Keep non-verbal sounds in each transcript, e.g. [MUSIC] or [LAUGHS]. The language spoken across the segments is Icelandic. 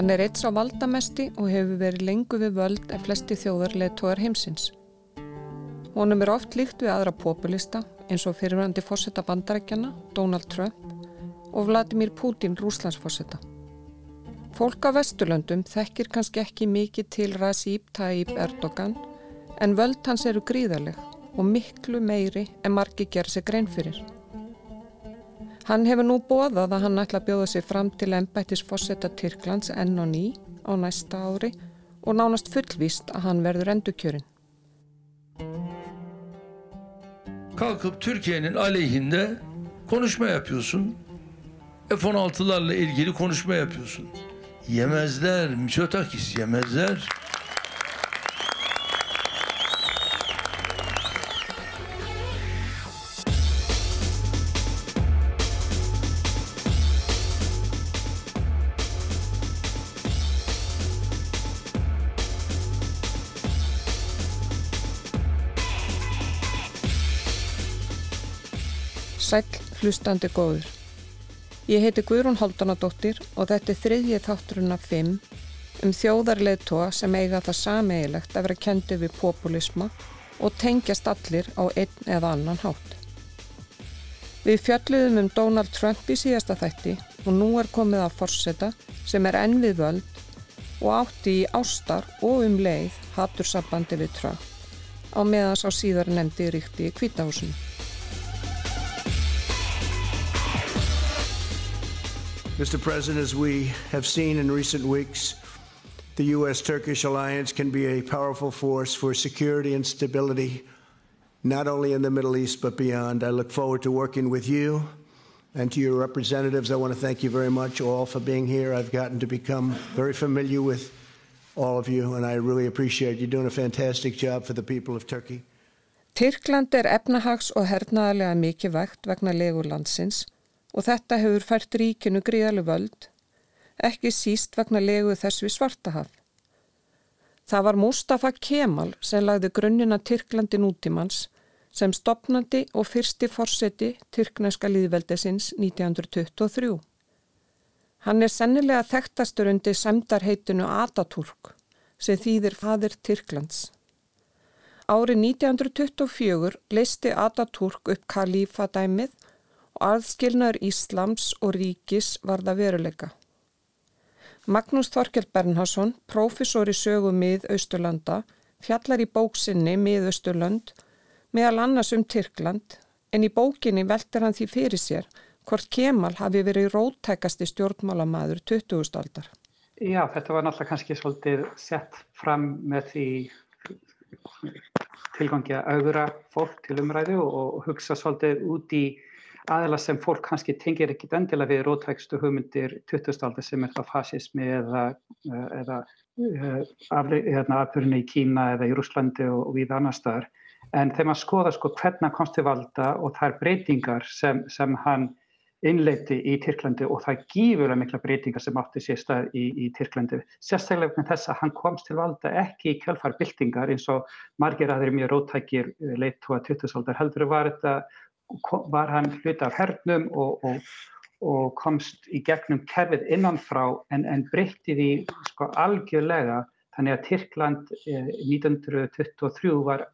Hann er eitt sá valdamesti og hefur verið lengu við völd en flesti þjóðar leðtóðar heimsins. Honum er oft líkt við aðra populista eins og fyrirvændi fórsetta bandarækjana, Donald Trump og Vladimir Putin, rúslandsfórsetta. Fólk á Vesturlöndum þekkir kannski ekki mikið til Recep Tayyip Erdogan en völd hans eru gríðarleg og miklu meiri en margi gerð sig grein fyrir. Hann hefur nú bóðað að hann ætla að bjóða sig fram til ennbættis fórsetta Tyrklands enn og ný á næsta ári og nánast fullvíst að hann verður endurkjörin. Kalkıp Türkiye'nin aleyhinde konuşma yapıyorsun. F-16'larla ilgili konuşma yapıyorsun. Yemezler, Miçotakis yemezler. Hlustandi góður. Ég heiti Guðrún Haldanadóttir og þetta er þriðji þátturinn af fimm um þjóðarleðtóa sem eiga það sameigilegt að vera kendið við populisma og tengjast allir á einn eða annan hátt. Við fjalluðum um Donald Trump í síðasta þætti og nú er komið að forseta sem er enn við völd og átti í ástar og um leið hattur sambandi við Trump á meðan sá síðar nefndi ríkti í kvítahúsinu. Mr. President, as we have seen in recent weeks, the U.S. Turkish alliance can be a powerful force for security and stability, not only in the Middle East but beyond. I look forward to working with you and to your representatives. I want to thank you very much all for being here. I've gotten to become very familiar with all of you, and I really appreciate you doing a fantastic job for the people of Turkey. Tyrkland er efnahags- og hernaðarlega mikið vægt vegna legurlandsins og þetta hefur fært ríkinu gríðalu völd, ekki síst vegna legu þess við Svartahaf. Það var Mustafa Kemal sem lagði grunnina Tyrklandi nútímans sem stopnandi og fyrsti fórseti Tyrkneska líðveldesins 1923. Hann er sennilega þekktastur undir semdarheitinu Ataturk sem þýðir fadir Tyrklands. Árið 1924 leisti Ataturk upp kalífadæmið aðskilnaður Íslams og ríkis var það veruleika. Magnús Þorkjell Bernharsson, profesor í sögu mið-Austurlanda, fjallar í bóksinni mið-Austurland meðal annars um Tyrkland en í bókinni velter hann því fyrir sér hvort Kemal hafi verið róttækasti stjórnmálamaður 20. aldar. Já, þetta var náttúrulega kannski svolítið sett fram með því tilgangi að auðvira fólk til umræðu og hugsa svolítið út í aðela sem fólk kannski tengir ekkit endilega við rótækstu hugmyndir 20. aldar sem er það fascismi eða, eða uh, hérna, afbjörni í Kína eða í Rúslandi og, og við annar staðar. En þegar maður skoða sko hvernig komst til valda og þær breytingar sem, sem hann innleiti í Tyrklandi og það gífur að mikla breytingar sem átti sér stað í, í Tyrklandi. Sérstaklega með þess að hann komst til valda ekki í kjálfarbyltingar eins og margir aðri mjög rótækir leitt á 20. aldar heldur var þetta var hann hluti af hernum og, og, og komst í gegnum kerfið innanfrá en, en breytti því sko algjörlega. Þannig að Tyrkland eh, 1923 var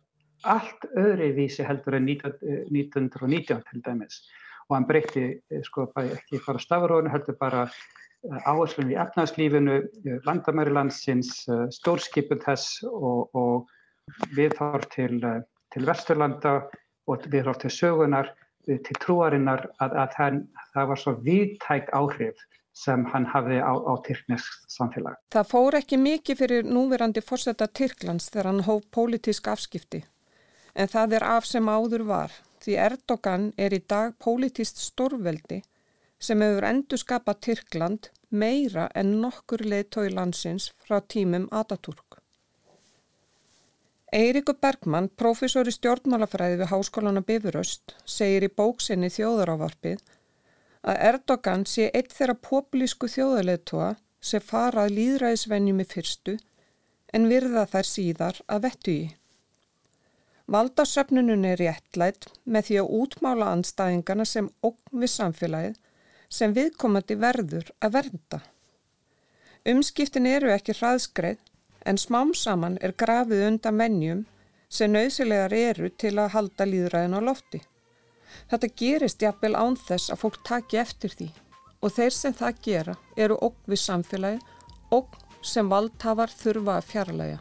allt öðri vísi heldur en 1919 til dæmis. Og hann breytti eh, sko ekki bara stafrónu heldur bara eh, áherslunum í efnarslífinu, eh, landamæri landsins, stórskipun þess og, og viðhár til, til Vesturlanda og við erum til sögunar, til trúarinnar að, að það, það var svo viðtæk áhrif sem hann hafði á, á Tyrknesk samfélag. Það fór ekki mikið fyrir núverandi fórsetta Tyrklands þegar hann hóf pólitísk afskipti. En það er af sem áður var, því Erdogan er í dag pólitíst stórveldi sem hefur endur skapað Tyrkland meira en nokkur leiðtói landsins frá tímum Atatürk. Eiríkur Bergmann, profesor í stjórnmálafræði við Háskólana Bifuröst, segir í bóksinni Þjóðarávarpið að Erdogan sé eitt þeirra populísku þjóðarleðtóa sem farað líðræðisvenjum í fyrstu en virða þær síðar að vettu í. Valdasöfnunum er réttlætt með því að útmála anstæðingarna sem ógn við samfélagið sem viðkomandi verður að vernda. Umskiptin eru ekki hraðskreið en smám saman er grafið undan vennjum sem nöðsilegar eru til að halda líðræðin á lofti. Þetta gerist jafnvel án þess að fólk taki eftir því og þeir sem það gera eru okk við samfélagi, okk sem valdhafar þurfa að fjarlæga.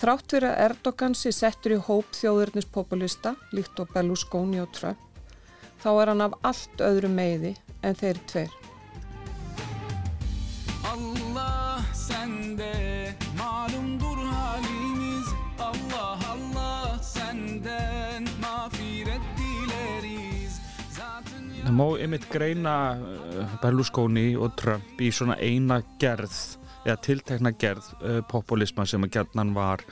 Þrátt fyrir að Erdogan sé settur í hóp þjóðurnispopulista, líkt og Berlusconi og Trump, þá er hann af allt öðru meiði en þeir tveir. Allah sende Það má einmitt greina uh, Berlusconi og Trump í svona eina gerð eða tiltekna gerð uh, populisman sem að gerðnan var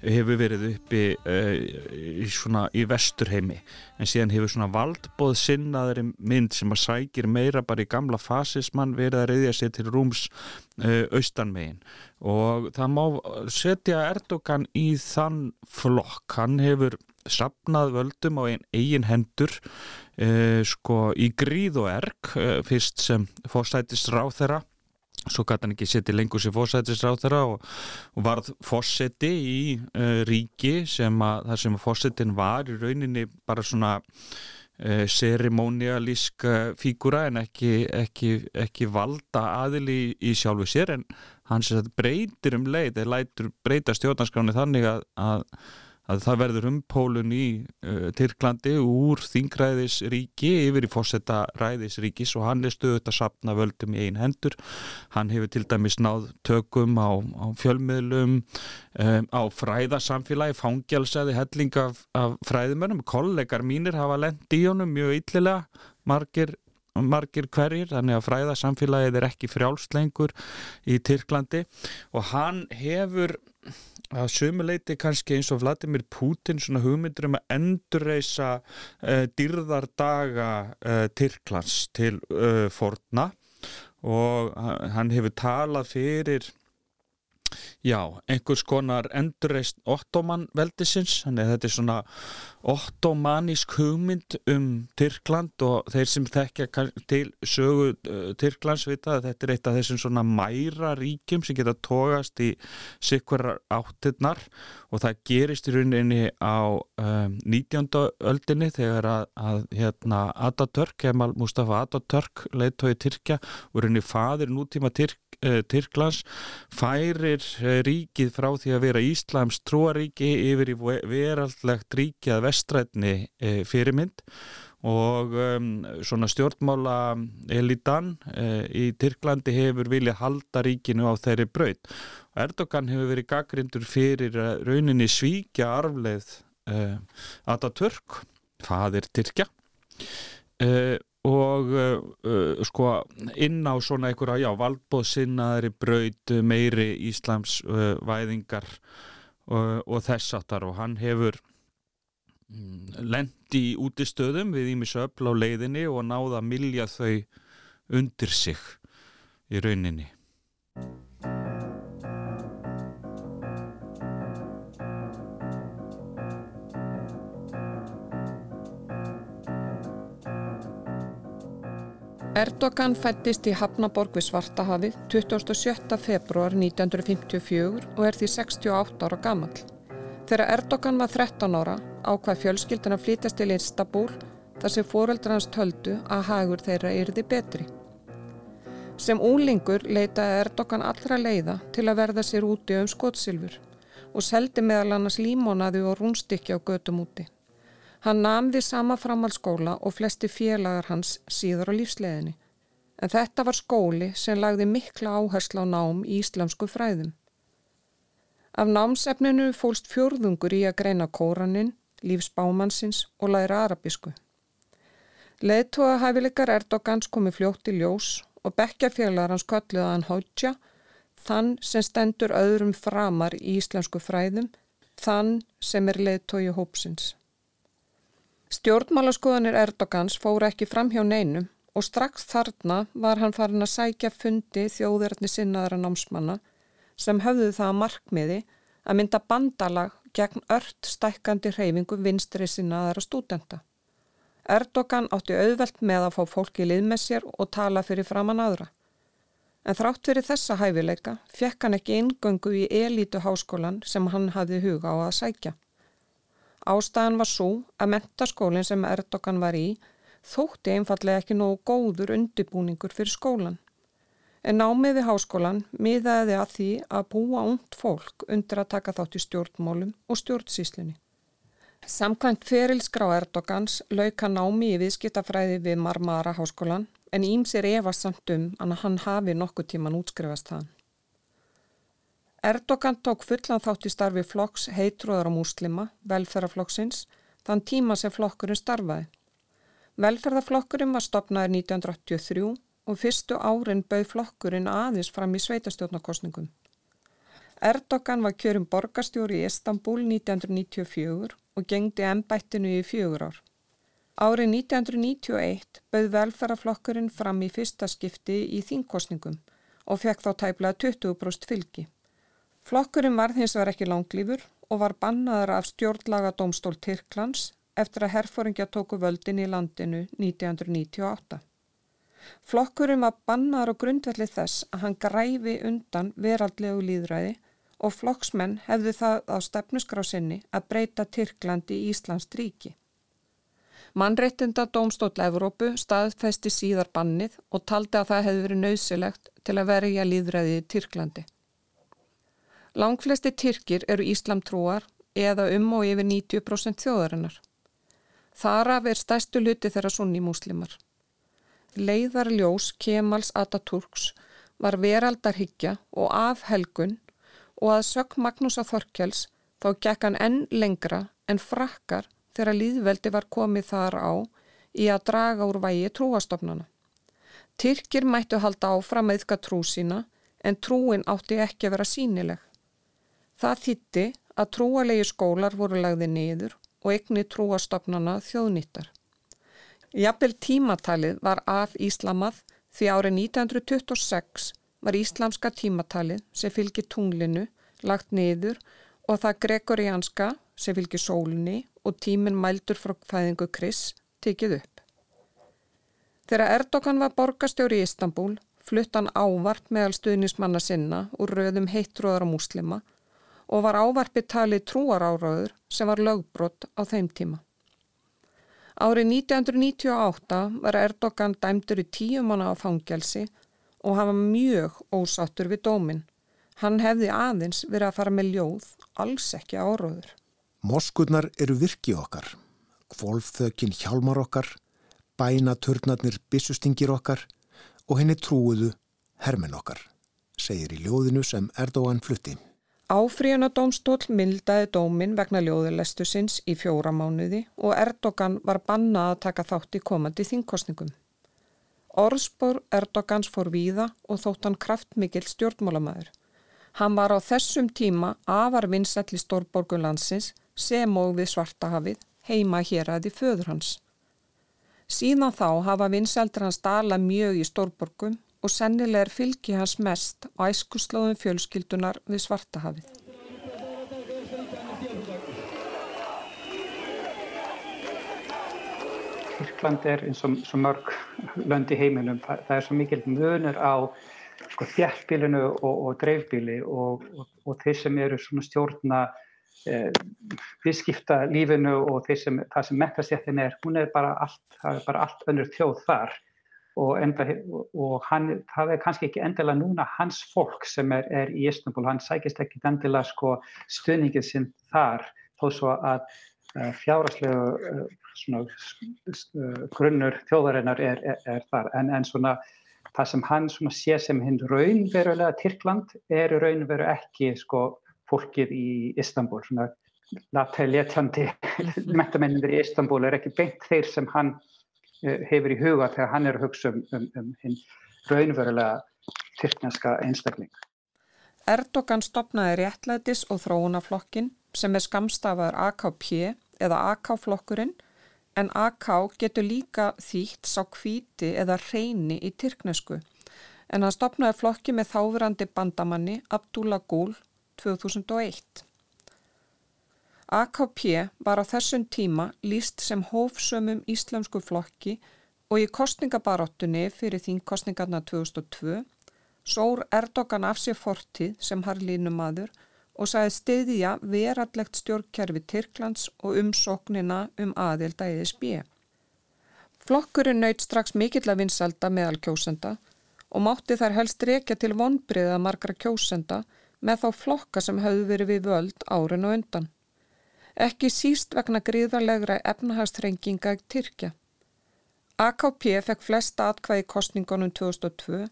hefur verið uppi uh, í, svona, í vesturheimi. En síðan hefur svona valdbóð sinnaðri mynd sem að sækir meira bara í gamla fasismann verið að reyðja sér til rúms uh, austanmegin. Og það má setja Erdogan í þann flokk, hann hefur sapnað völdum á einn eigin hendur uh, sko í gríð og erg fyrst sem fórsætist ráð þeirra svo gæti hann ekki setja lengur sér fórsættisráð þeirra og, og varð fórseti í uh, ríki sem að það sem að fórsetin var í rauninni bara svona uh, serimónialísk fígura en ekki, ekki, ekki valda aðili í, í sjálfu sér en hans breytir um leið eða lætur breyta stjórnarskráni þannig að, að að það verður umpólun í uh, Tyrklandi úr þingræðisríki yfir í fósetta ræðisríkis og hann er stöðut að sapna völdum í einn hendur. Hann hefur til dæmis náð tökum á, á fjölmiðlum, um, á fræðasamfélagi, fangjálsaði helling af, af fræðimönnum. Kollegar mínir hafa lendi í honum mjög yllilega, margir margir hverjir, þannig að fræðasamfélagið er ekki frjálslengur í Tyrklandi og hann hefur að sömuleiti kannski eins og Vladimir Putin svona hugmyndur um að endurreisa uh, dyrðardaga uh, Tyrklands til uh, forna. Og hann hefur talað fyrir Já, einhvers konar endurreist ottoman veldisins, þannig að þetta er svona ottomanísk hugmynd um Tyrkland og þeir sem þekkja til sögu uh, Tyrklands vita að þetta er eitt af þessum svona mæra ríkjum sem geta tógast í sikvarar áttirnar og það gerist í rauninni á um, 19. öldinni þegar að, að hérna, Atatürk, Kemal Mustafa Atatürk leiðtói Tyrkja og rauninni fadir nútíma Tyrk uh, Tyrklands færir uh, ríkið frá því að vera Íslams trúaríki yfir í veraldlegt ríki að vestrætni uh, fyrirmynd og um, svona stjórnmála elitan í Tyrklandi hefur viljað halda ríkinu á þeirri braut. Erdogan hefur verið gaggrindur fyrir rauninni svíkja arfleð Atatürk, fadir Tyrkja og uh, uh, sko inn á svona einhverja, já, valdbóðsinnaðri braut meiri Íslams uh, væðingar uh, og þess aftar og hann hefur mm, lendi í stöðum við Ímisöfl á leiðinni og náða að milja þau undir sig í rauninni Erdogan fættist í Hafnaborg við Svartahafið 27. februar 1954 og er því 68 ára gammal. Þegar Erdogan var 13 ára ákvað fjölskyldan að flytast til Istanbul þar sem fóreldrar hans töldu að hagur þeirra yrði betri. Sem úlingur leitaði Erdogan allra leiða til að verða sér úti um skotsilfur og seldi meðal annars límonaði og rúnstykki á gödum úti. Hann namði sama framhaldsskóla og flesti félagar hans síður á lífsleðinni. En þetta var skóli sem lagði mikla áherslu á nám í íslamsku fræðum. Af námsefninu fólst fjörðungur í að greina kóranin, lífsbámansins og læra arabisku. Leðtóða hæfileikar Erdogans komi fljótt í ljós og bekkjafélagar hans kölluða hann Hodja, þann sem stendur öðrum framar í íslensku fræðum, þann sem er leðtói hópsins. Stjórnmálaskoðanir Erdogans fóru ekki fram hjá neinum og strax þarna var hann farin að sækja fundi þjóðirarni sinnaðara námsmanna sem höfðu það að markmiði að mynda bandalag gegn ört stækkandi hreyfingu vinstri sinnaðara stúdenta. Erdogan átti auðvelt með að fá fólki lið með sér og tala fyrir framann aðra. En þrátt fyrir þessa hæfileika fekk hann ekki eingöngu í elítu háskólan sem hann hafði huga á að sækja. Ástæðan var svo að mentaskólinn sem Erdogan var í þótti einfallega ekki nógu góður undibúningur fyrir skólan. En námið við háskólan miðaði að því að búa ungt fólk undir að taka þátt í stjórnmálum og stjórnsíslunni. Samkvæmt ferilskrá Erdogans lauka námi í viðskiptafræði við Marmara háskólan en ímsir efast samt um að hann hafi nokkuð tíman útskrifast það. Erdogan tók fullan þátt í starfi flokks heitróðar á múslima, velferðarflokksins, þann tíma sem flokkurinn starfaði. Velferðarflokkurinn var stopnaður 1983 og fyrstu árin bauð flokkurinn aðeins fram í sveitastjórnarkostningum. Erdogan var kjörum borgastjóri í Istanbul 1994 og gengdi ennbættinu í fjögur ár. Árið 1991 bauð velferðarflokkurinn fram í fyrsta skipti í þingkostningum og fekk þá tæplega 20% fylgi. Flokkurinn var hins vegar ekki langlýfur og var bannaður af stjórnlaga domstól Tyrklands eftir að herfóringja tóku völdin í landinu 1998. Flokkurinn var bannaður á grundvelli þess að hann græfi undan veraldlegu líðræði og flokksmenn hefðu það á stefnusgrá sinni að breyta Tyrklandi í Íslands ríki. Mannreitinda Dómstóll Evrópu staðfesti síðar bannið og taldi að það hefði verið nöysilegt til að verja líðræðið í Tyrklandi. Langflesti Tyrkir eru Íslamtrúar eða um og yfir 90% þjóðarinnar. Þaraf er stæstu luti þeirra sunni múslimar. Leiðarljós Kemals Ataturks var veraldarhyggja og afhelgun og að sökk Magnúsa Þorkjáls þá gekk hann enn lengra en frakkar þegar líðveldi var komið þar á í að draga úr vægi trúastofnana. Tyrkir mættu halda áfram að yfka trú sína en trúin átti ekki að vera sínileg. Það þýtti að trúalegi skólar voru lagði niður og egni trúastofnana þjóðnýttar. Jafnvel tímatalið var af Íslamað því árið 1926 var íslamska tímatalið sem fylgir tunglinu lagt niður og það gregorianska sem fylgir sólunni og tíminn mældur frá fæðingu Kris tikið upp. Þegar Erdogan var borgastjóri í Istanbul flutt hann ávart meðal stuðnismanna sinna úr röðum heittróðar á muslima og var ávarpið talið trúaráraður sem var lögbrott á þeim tíma. Árið 1998 var Erdogan dæmdur í tíu manna á fangelsi og hafa mjög ósattur við dóminn. Hann hefði aðeins verið að fara með ljóð, alls ekki áróður. Moskurnar eru virki okkar, kvolfþökin hjálmar okkar, bænaturnarnir bissustingir okkar og henni trúuðu hermen okkar, segir í ljóðinu sem Erdóan flutti. Áfríunadómstól mildaði dómin vegna ljóðulestu sinns í fjóra mánuði og Erdogan var bannað að taka þátt í komandi þingkostningum. Orðspor Erdogans fór víða og þótt hann kraftmikil stjórnmálamæður. Hann var á þessum tíma afar vinsall í stórborgunlandsins sem og við Svartahafið heima hér aði föður hans. Síðan þá hafa vinseldur hans dala mjög í stórborgum og sennileg er fylgi hans mest á æskuslóðum fjölskyldunar við Svartahafið. Írkland er eins og mörg lönd í heiminum. Það, það er svo mikil munur á sko, þjættbílinu og, og dreifbíli og, og, og þeir sem eru stjórna Eh, viðskipta lífinu og sem, það sem mekkastjættin er, hún er bara allt, það er bara allt önnur þjóð þar og, enda, og hann, það er kannski ekki endilega núna hans fólk sem er, er í Istanbul, hann sækist ekki endilega sko stuðningið sinn þar þó svo að uh, fjárastlegu uh, svona, uh, grunnur þjóðarinnar er, er þar. En, en svona það sem hann sé sem hinn raunverulega Tyrkland er raunveru ekki sko fólkið í Istanbul, svona latælétjandi [LAUGHS] mentamennir í Istanbul er ekki beint þeir sem hann hefur í huga þegar hann er að hugsa um, um, um hinn raunverulega tyrkneska einstakling. Erdogan stopnaði réttlætis og þróunaflokkin sem er skamstafaður AKP eða AK-flokkurinn en AK getur líka þýtt sá kvíti eða reyni í tyrknesku en hann stopnaði flokki með þáverandi bandamanni Abdullah Gül 2001. AKP var á þessum tíma líst sem hófsömmum íslamsku flokki og í kostningabarottunni fyrir þínkostningarna 2002 sór Erdogan af sér fortíð sem harlínumadur og sagði stiðja verallegt stjórnkerfi Tyrklands og umsóknina um aðelda ESB. Flokkurinn nöyt strax mikill að vinsalda meðal kjósenda og mátti þær helst rekja til vonbriða margra kjósenda með þá flokka sem hafðu verið við völd árin og undan. Ekki síst vegna gríðarlegra efnahagstrenginga Tyrkja. AKP fekk flesta atkvæði kostningunum 2002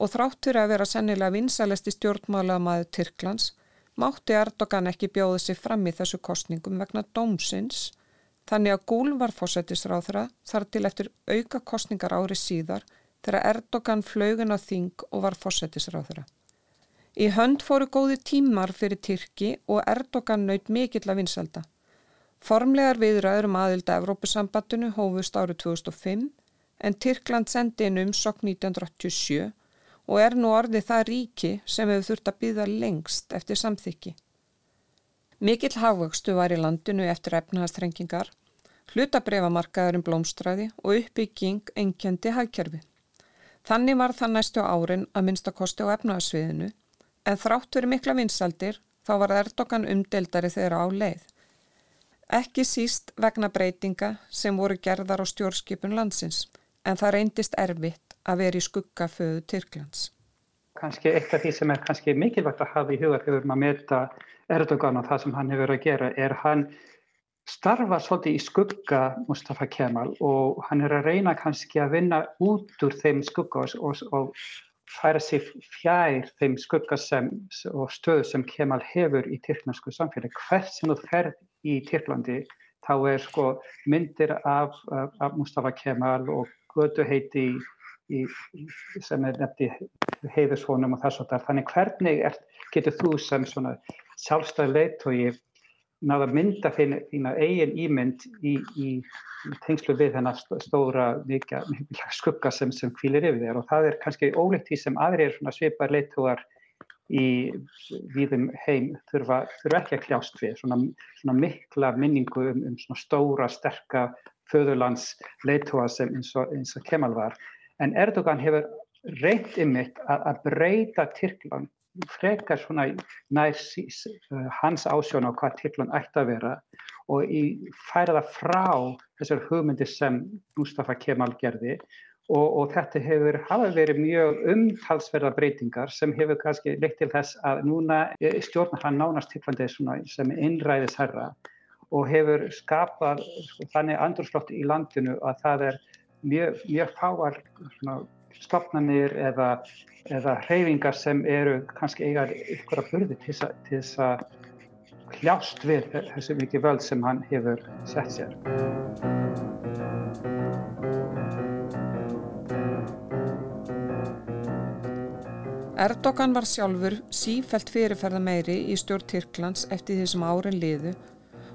og þráttur að vera sennilega vinsalesti stjórnmála maður Tyrklands mátti Erdogan ekki bjóða sig fram í þessu kostningum vegna dómsins þannig að Gúl var fósettisráðra þar til eftir auka kostningar ári síðar þegar Erdogan flögun á þing og var fósettisráðra. Í hönd fóru góði tímar fyrir Tyrki og Erdogan naut mikill að vinselda. Formlegar viðræður um aðilda Evrópusambattinu hófust árið 2005 en Tyrkland sendi inn um sokk 1987 og er nú orðið það ríki sem hefur þurft að býða lengst eftir samþykki. Mikill hafvöxtu var í landinu eftir efnahastrengingar, hlutabrefamarkaðurinn blómstræði og uppbygging engjandi hagkerfi. Þannig var það næstu árin að minnstakosti á efnahagsviðinu, en þrátt verið mikla vinsaldir þá var Erdogan umdeldari þeirra á leið. Ekki síst vegna breytinga sem voru gerðar á stjórnskipun landsins, en það reyndist erfitt að vera í skuggaföðu Tyrklands. Kanski eitt af því sem er kannski mikilvægt að hafa í huga þegar að meta Erdogan og það sem hann hefur að gera er hann starfa svolítið í skugga Mustafa Kemal og hann er að reyna kannski að vinna út úr þeim skugga og, og færa sig fjær þeim skugga sem, og stöðu sem Kemal hefur í tyrknarsku samfélag. Hvert sem þú ferð í Tyrklandi þá er sko myndir af, af, af Mustafa Kemal og götu heiti í sem er nefndi heiðusvonum og þess að það. Þannig hvernig er, getur þú sem svona sjálfstæði leiðtói náða að mynda þína, eigin ímynd í, í, í tengslu við þennan stóra mikla skugga sem, sem kvílir yfir þér. Og það er kannski ólíkt því sem aðri svona svipar leiðtóar í víðum heim þurfa, þurfa ekki að kljást við. Svona, svona mikla minningu um, um svona stóra, sterka föðurlands leiðtóa sem eins og, eins og Kemal var. En Erdogan hefur reynt ymitt að, að breyta Tyrkland frekar svona nær hans ásjón á hvað Tyrkland ætti að vera og í, færa það frá þessar hugmyndir sem Mustafa Kemal gerði og, og þetta hefur hafa verið mjög umtalsverða breytingar sem hefur kannski leitt til þess að núna stjórnar hann nánast Tyrklandi sem innræðis herra og hefur skapað þannig andurslótt í landinu að það er mjög, mjög fáar stopnarnir eða, eða hreyfingar sem eru kannski eiga ykkur að burði til þess að hljást við þessu mikið völd sem hann hefur sett sér. Erdogan var sjálfur sífælt fyrirferða meiri í stjórn Tyrklands eftir því sem árin liðu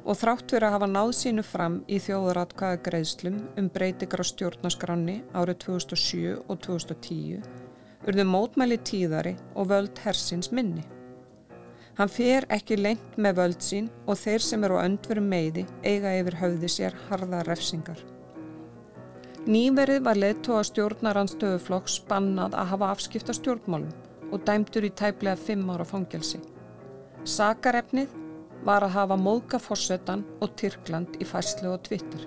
og þrátt fyrir að hafa náð sínu fram í þjóðaratkvæða greiðslum um breytingar á stjórnaskranni árið 2007 og 2010 urðu mótmæli tíðari og völd hersins minni. Hann fer ekki lengt með völd sín og þeir sem eru á öndverum meiði eiga yfir höfði sér harða refsingar. Nýverið var leittóa stjórnaranstöðuflokks spannað að hafa afskipta stjórnmálum og dæmtur í tæplega fimm ára fangelsi. Sakarefnið var að hafa móðga fórsetan og Tyrkland í fæslu og Twitter.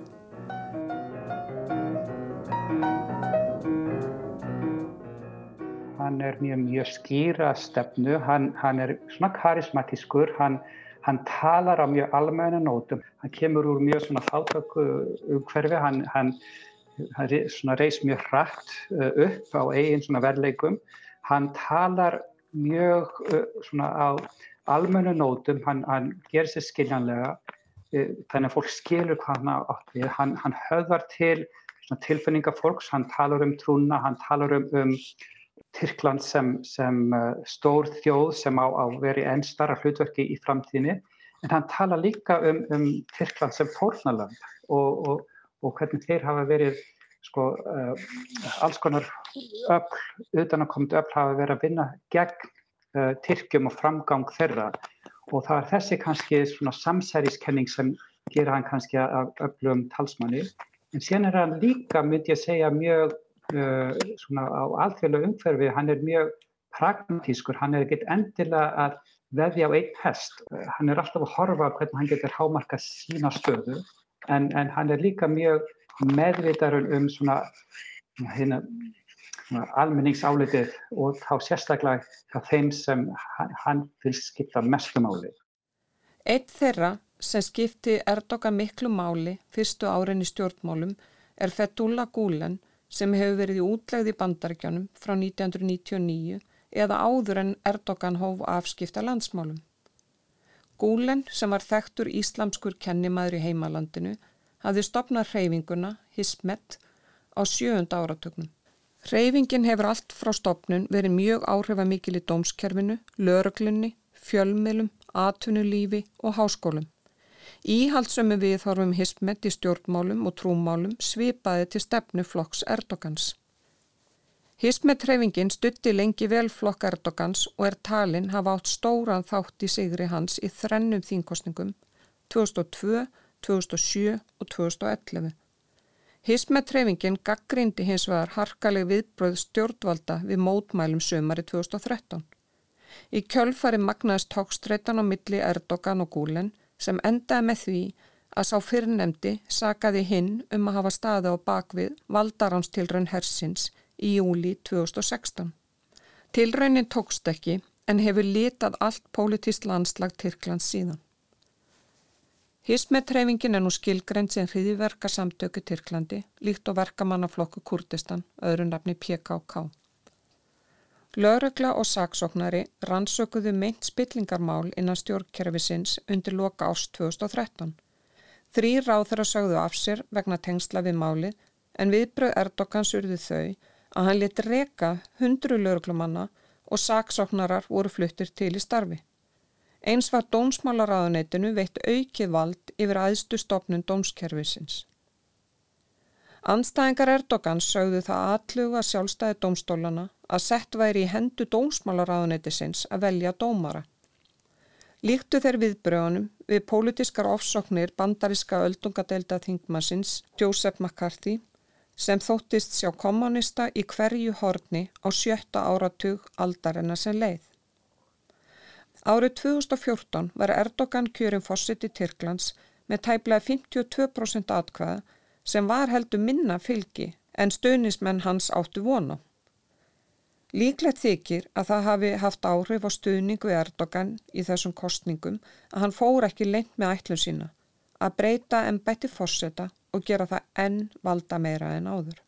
Hann er mjög, mjög skýra stefnu, hann, hann er svona karismatískur, hann, hann talar á mjög almenna nótum, hann kemur úr mjög svona fátöku umhverfi, hann, hann reys mjög hrætt uh, upp á eigin svona verleikum, hann talar mjög uh, svona á almennu nótum, hann, hann gerir sér skiljanlega e, þannig að fólk skilur hvað hann átt við, hann, hann höfðar til tilfinninga fólks, hann talar um trúna, hann talar um, um Tyrkland sem, sem uh, stór þjóð sem á að vera í enn starra hlutverki í framtíðinni, en hann talar líka um, um Tyrkland sem fórnaland og, og, og hvernig þeir hafa verið sko, uh, alls konar öll, utan að komið öll hafa verið að vinna gegn uh, Tyrkjum og framgang þeirra. Og það er þessi kannski svona samsæriskenning sem gera hann kannski af öflugum talsmanni. En síðan er hann líka, myndi ég segja, mjög uh, svona á alþjóðlega umhverfi, hann er mjög pragmatískur, hann er ekkert endilega að veðja á einn hest. Hann er alltaf að horfa hvernig hann getur hámarka sína stöðu. En, en hann er líka mjög meðvitarun um svona hérna almenningsálitið og þá sérstaklega þeim sem hann vil skipta mestu máli. Eitt þeirra sem skipti Erdogan miklu máli fyrstu árin í stjórnmálum er Fethullah Gulen sem hefur verið í útlegði bandaríkjónum frá 1999 eða áður en Erdogan hóf afskipta landsmálum. Gulen sem var þekktur íslamskur kennimaður í heimalandinu hafði stopnað hreyfinguna, Hismet, á sjöunda áratögnum. Hreyfingin hefur allt frá stopnun verið mjög áhrifamikil í dómskerfinu, löruglunni, fjölmilum, atvinnulífi og háskólum. Íhaldsömmu við þorfum hismet í stjórnmálum og trúmálum svipaði til stefnu flokks Erdogans. Hismet-hreyfingin stutti lengi vel flokk Erdogans og er talinn hafa átt stóran þátt í sigri hans í þrennum þínkostningum 2002, 2007 og 2011. Hismet-hreyfingin gaggrindi hins vegar harkaleg viðbröð stjórnvalda við mótmælum sömari 2013. Í kjölfari magnaðist tókstreitan á milli Erdogan og Gulen sem endaði með því að sá fyrirnemdi sagaði hinn um að hafa staði á bakvið valdaránstilraun hersins í júli 2016. Tilraunin tókst ekki en hefur litað allt pólitist landslag Tyrklands síðan. Hismet-treyfingin er nú skilgrend sem hriðiverka samtöku Tyrklandi, líkt og verkamannaflokku Kurdistan, öðru nafni PKK. Lörugla og saksóknari rannsökuðu meint spillingarmál innan stjórnkerfisins undir loka ást 2013. Þrý ráð þeirra sögðu af sér vegna tengsla við máli en viðbröð Erdokans urðu þau að hann lit reka hundru löruglumanna og saksóknarar voru fluttir til í starfi. Eins var dómsmálaráðuneytinu veitt aukið vald yfir aðstu stopnun dómskerfisins. Anstæðingar Erdogans sögðu það aðluga sjálfstæði dómstólana að sett væri í hendu dómsmálaráðuneytisins að velja dómara. Líktu þeir viðbröðunum við pólitískar ofsóknir bandariska öldungadelda þingmassins Joseph McCarthy sem þóttist sjá kommunista í hverju horni á sjötta áratug aldarina sem leið. Árið 2014 var Erdogan kjörin fósitt í Tyrklands með tæplega 52% atkvæða sem var heldur minna fylgi en stöðnismenn hans áttu vona. Líklegt þykir að það hafi haft áhrif á stuðning við Erdogan í þessum kostningum að hann fór ekki lengt með ætlun sína að breyta en bætti fósetta og gera það enn valda meira en áður.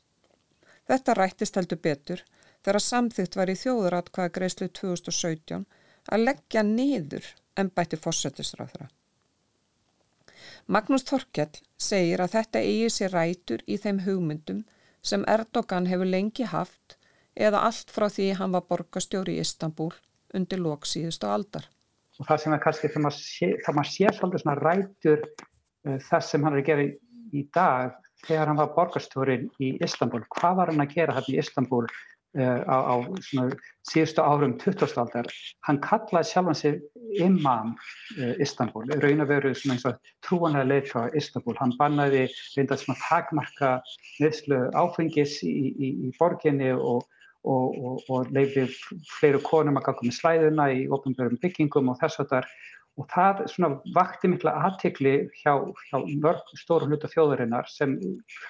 Þetta rættist heldur betur þegar samþygt var í þjóðuratkvæða greiðslu 2017 að leggja niður en bætti fósættisráðra. Magnús Þorkjell segir að þetta eigi sér rætur í þeim hugmyndum sem Erdogan hefur lengi haft eða allt frá því hann var borgastjóri í Istanbul undir loksíðustu aldar. Og það sem er kannski þegar maður sé, maður sé svolítið svona rætur uh, þess sem hann er að gera í, í dag þegar hann var borgastjóri í Istanbul. Hvað var hann að gera hann í Istanbul á, á síðustu árum 20. aldar, hann kallaði sjálfan sig imam uh, Istanbul, raun og veru trúanlega leið frá Istanbul, hann bannaði reynda svona takmarka neðslu áfengis í, í, í borginni og, og, og, og leiði fleiru konum að ganga með slæðuna í ofnbjörnum byggingum og þess að þar og það svona vakti mikla aðtikli hjá, hjá mörg stóru hluta þjóðurinnar sem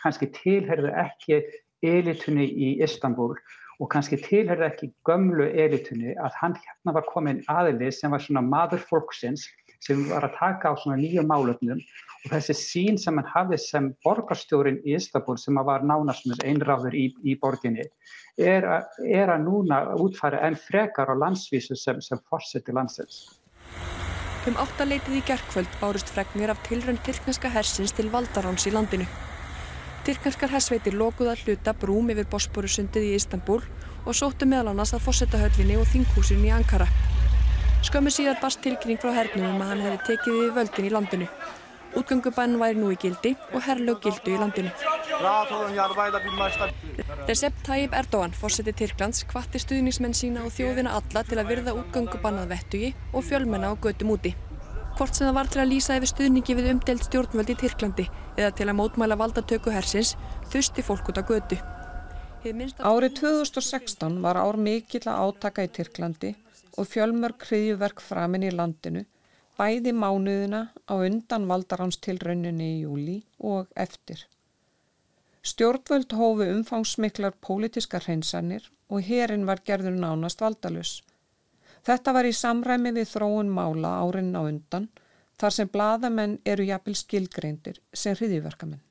kannski tilherði ekki elitunni í Istanbul og kannski tilherði ekki gömlu elitunni að hann hérna var komin aðili sem var svona maður fólksins sem var að taka á svona nýju málöfnum og þessi sín sem hann hafði sem borgarstjórin í Istanbul sem var nánast með einráður í, í borginni er, a, er að núna útfæra enn frekar á landsvísu sem, sem fórseti landsins. Um áttaleitið í gerðkvöld bárust fregnir af tilrönd tilkneska hersins til valdaráns í landinu. Tyrknarskar hersveitir lokuða hluta brúm yfir Bosporusundið í Istanbul og sóttu meðal annars að fósettahöllinni og þinghúsin í Ankara. Skömmu síðar barst tilkynning frá hernum um að hann hefði tekið við völdin í landinu. Útgöngubann væri nú í gildi og herrlög gildu í landinu. Recep Tayyip Erdogan, fósetti Tyrklands, hvatti stuðnismenn sína og þjóðina alla til að virða útgöngubannað vettugi og fjölmenna á götum úti hvort sem það var til að lýsa yfir stuðningi við umdelt stjórnvöld í Tyrklandi eða til að mótmæla valdatöku hersins þusti fólk út á götu. Árið 2016 var ár mikill að átaka í Tyrklandi og fjölmörg hriðjuverk framinn í landinu, bæði mánuðina á undan valdaránstilrauninni í júli og eftir. Stjórnvöld hófu umfangsmiklar pólitiskar hreinsanir og herin var gerður nánast valdalus. Þetta var í samræmi við þróun mála árin á undan þar sem bladamenn eru jafnvel skilgreindir sem hriðiverkamenn.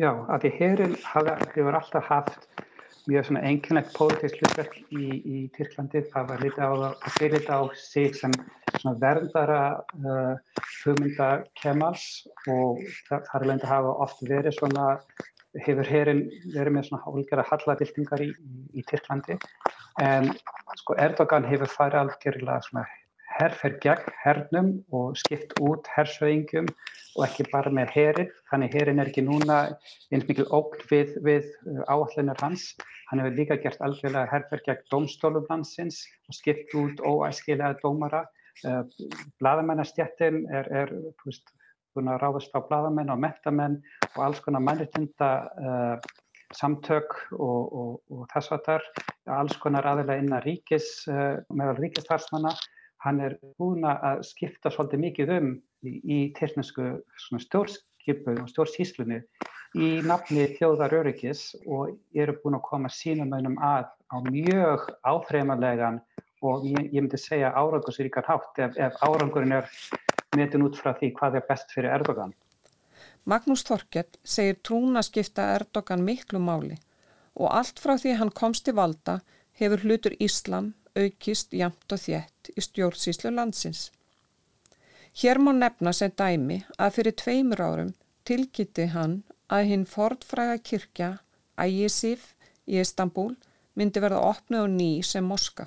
Já, að því herin hefur alltaf haft mjög svona enginlegt pólitísk hlutverk í, í Tyrklandi. Það var litið á, litið á sig sem verndara uh, hugmynda kemals og það er leiðin að hafa oft verið svona hefur herin verið með svona hálfgerða halladildingar í, í, í Tyrklandi en sko Erdogan hefur farið algjörlega svona herrferð gegn hernum og skipt út hersöðingum og ekki bara með herin þannig herin er ekki núna eins mikil ógl við, við uh, áallinur hans. Hann hefur líka gert algjörlega herrferð gegn domstólum landsins og skipt út óæskilega dómara. Uh, bladamennastjættin er, er veist, ráðast á bladamenn og mentamenn og alls konar mannritinda uh, samtök og, og, og þess að þar, alls konar aðeins innan ríkis, uh, meðal ríkistarsmanna, hann er búin að skipta svolítið mikið um í, í tilnæsku stjórnskipun og stjórnsíslunni í nafni þjóðaröryggis og eru búin að koma sínum önum að á mjög áþreifanlegan og ég, ég myndi segja árangursríkar hátt ef, ef árangurinn er metin út frá því hvað er best fyrir Erdogan. Magnús Þorkett segir trúna skipta Erdogan miklu máli og allt frá því hann komst til valda hefur hlutur Íslam aukist jamt og þjætt í stjórnsýslu landsins. Hér má nefna sem dæmi að fyrir tveimur árum tilkytti hann að hinn fordfræga kirkja Ægisif í Istanbul myndi verða opnið á ný sem moska.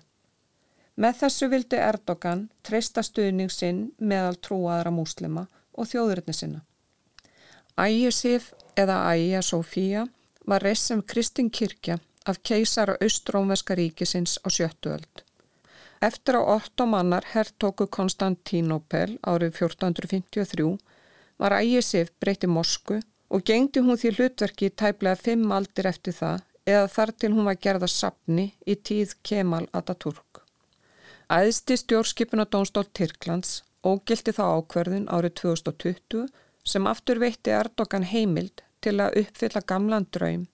Með þessu vildi Erdogan treysta stuðning sinn meðal trúaðara múslima og þjóðurinni sinna. Ægisif eða Ægja Sofía var reist sem Kristin Kirkja af keisara Austrómveska ríkisins á sjöttu öld. Eftir á ottomannar herrtóku Konstantínopel árið 1453 var Ægisif breytti Mosku og gengdi hún því hlutverki tæplega fimm aldir eftir það eða þar til hún var gerða sapni í tíð Kemal Atatürk. Æðsti stjórnskipunadónstól Tyrklands ógildi þá ákverðin árið 2020 sem aftur veitti Erdogan heimild til að uppfylla gamlan draum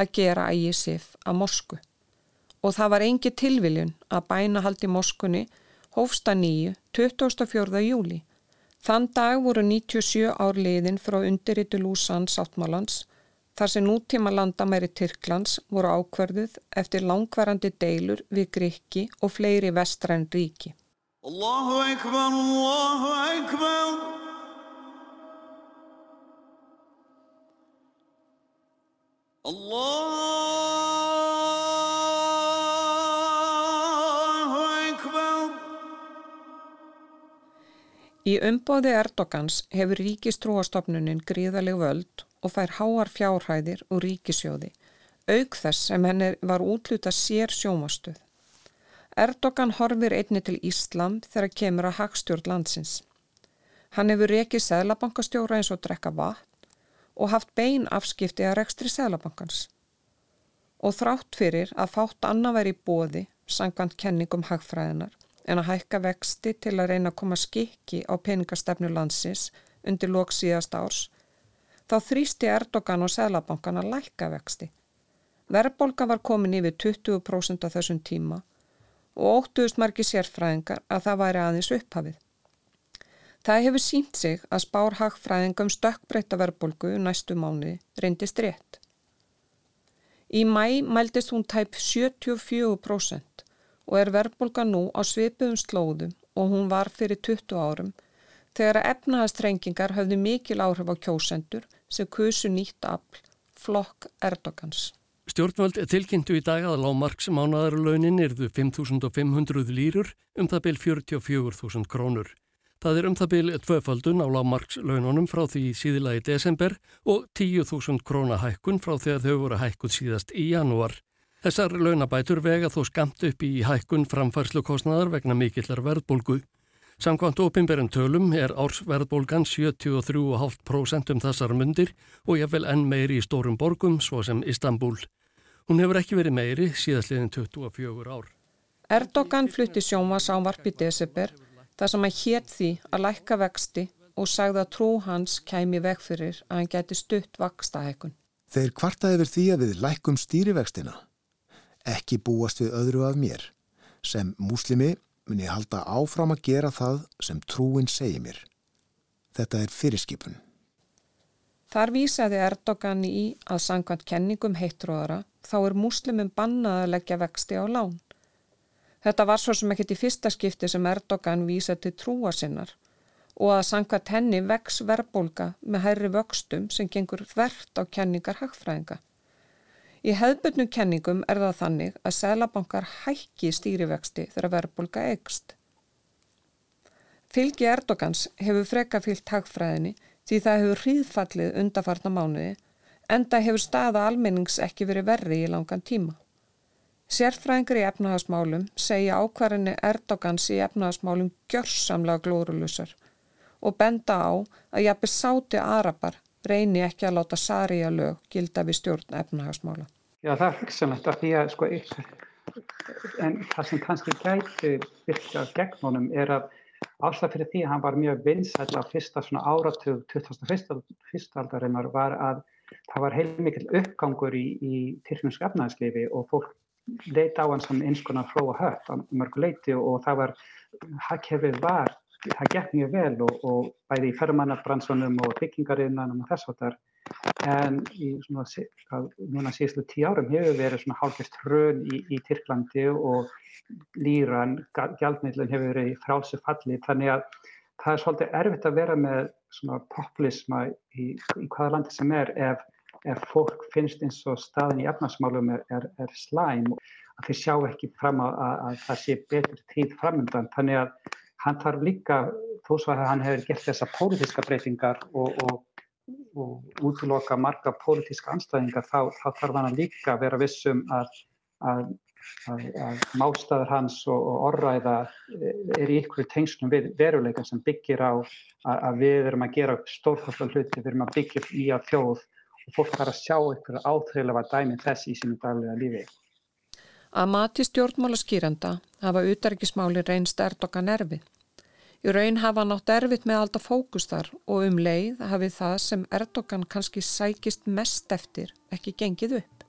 að gera ægi sif að Mosku. Og það var engi tilviljun að bæna haldi Moskunni hófsta nýju 24. júli. Þann dag voru 97 ár liðin frá undirritu Lúsan Sáttmálans þar sem nútíma landamæri Tyrklands voru ákverðuð eftir langvarandi deilur við Gríki og fleiri vestræn ríki. Allahu Akbar, Allahu Akbar Allahu Akbar Í umbóði Erdogans hefur ríkistrúastofnunin gríðaleg völd og fær háar fjárhæðir og ríkisjóði, auk þess sem henni var útluta sér sjómastuð. Erdogan horfir einni til Íslam þegar kemur að hagstjórn landsins. Hann hefur rekið Sæðlabankastjóra eins og drekka vatn og haft bein afskipti að rekstri Sæðlabankans. Og þrátt fyrir að fátt annað veri í bóði, sangant kenningum hagfræðinar, en að hækka vexti til að reyna að koma skikki á peningastefnu landsins undir lóks síðast árs, þá þrýsti Erdogan og Sælabankan að lækka vexti. Verðbolga var komin yfir 20% á þessum tíma og óttuðust margi sérfræðingar að það væri aðeins upphafið. Það hefur sínt sig að spár hagfræðingum stökkbreyta verðbolgu næstu mánu reyndist rétt. Í mæ mældist hún tæp 74% og er verðbolga nú á svipuðum slóðum og hún var fyrir 20 árum þegar að efnaðastrengingar höfðu mikil áhrif á kjósendur sem kusu nýtt afl flokk Erdogans. Stjórnvöld tilkynntu í dag að lágmarks mánadarlaunin erðu 5.500 lýrur um það byl 44.000 krónur. Það er um það byl tvöfaldun á lágmarkslaununum frá því síðila í desember og 10.000 krónahækkun frá þegar þau voru hækkuð síðast í janúar. Þessar launabætur vega þó skamt upp í hækkun framfærslukostnaðar vegna mikillar verðbólgu. Samkvæmt ópimberinn tölum er ársverðbólgan 73,5% um þessar mundir og ég vel enn meiri í stórum borgum svo sem Istanbul. Hún hefur ekki verið meiri síðastliðin 24 ár. Erdogan flutti sjónvasávarp í desember þar sem hann hétt því að lækka vexti og sagði að trú hans kæmi veg fyrir að hann geti stutt vakstahækun. Þeir kvartaði verið því að við lækkum stýrivextina. Ekki búast við öðru af mér. Sem múslimi mun ég halda áfram að gera það sem trúin segi mér. Þetta er fyrirskipun. Þar vísaði Erdogan í að sangkvæmt kenningum heitróðara þá er múslimum bannað að leggja vexti á lán. Þetta var svo sem ekkit í fyrsta skipti sem Erdogan vísaði til trúa sinnar og að sangkvæmt henni vex verbulga með hærri vöxtum sem gengur þvert á kenningar hagfræðinga. Í hefðbundnum kenningum er það þannig að selabankar hækki stýrivexti þegar verbulga eikst. Fylgi Erdogans hefur freka fylgt hagfræðinni því það hefur hríðfallið undafarna mánuði enda hefur staða almennings ekki verið verri í langan tíma. Sérfræðingur í efnahagsmálum segja ákvarðinni Erdogans í efnahagsmálum gjörsamlega glórulusar og benda á að jafnveg sáti Arabar reyni ekki að láta Sarija lög gilda við stjórn efnahagsmála. Já, það er hugsanlegt að því að sko, en það sem kannski gæti virkað gegn honum er að ástæð fyrir því að hann var mjög vinsæll á fyrsta svona áratug 2001. aldarinnar var að það var heilmikil uppgangur í, í tyrknumsk efnahagslifi og fólk leita á hann sem eins konar fróa hött á mörgu leiti og það var, hagkerfið var það gekk mjög vel og, og bæði í fermannabransunum og byggingarinnanum og þess að þar en í svona, núna síðustu tíu árum hefur verið svona hálfist hrun í, í Tyrklandi og líran, gjaldmiðlun hefur verið í frálsu falli þannig að það er svolítið erfitt að vera með svona populisma í, í hvaða landi sem er ef, ef fólk finnst eins og staðin í efnarsmálum er, er, er slæm að þeir sjá ekki fram að, að, að það sé betur tíð framöndan þannig að hann þarf líka, þó svo að hann hefur gert þessa pólitíska breytingar og, og, og útloka marga pólitíska anstæðingar, þá, þá þarf hann líka að vera vissum að, að, að mástaður hans og, og orðræða er í ykkur tengslum við veruleika sem byggir á að við erum að gera stórfallar hluti, við erum að byggja í að þjóð fólk þarf að sjá ykkur áþreilega dæmi þess í sínum daglega lífi. Að mati stjórnmálaskýranda hafa utarikismáli reynst Erdogan erfið. Í raun hafa nátt erfitt með alltaf fókus þar og um leið hafi það sem Erdogan kannski sækist mest eftir ekki gengið upp.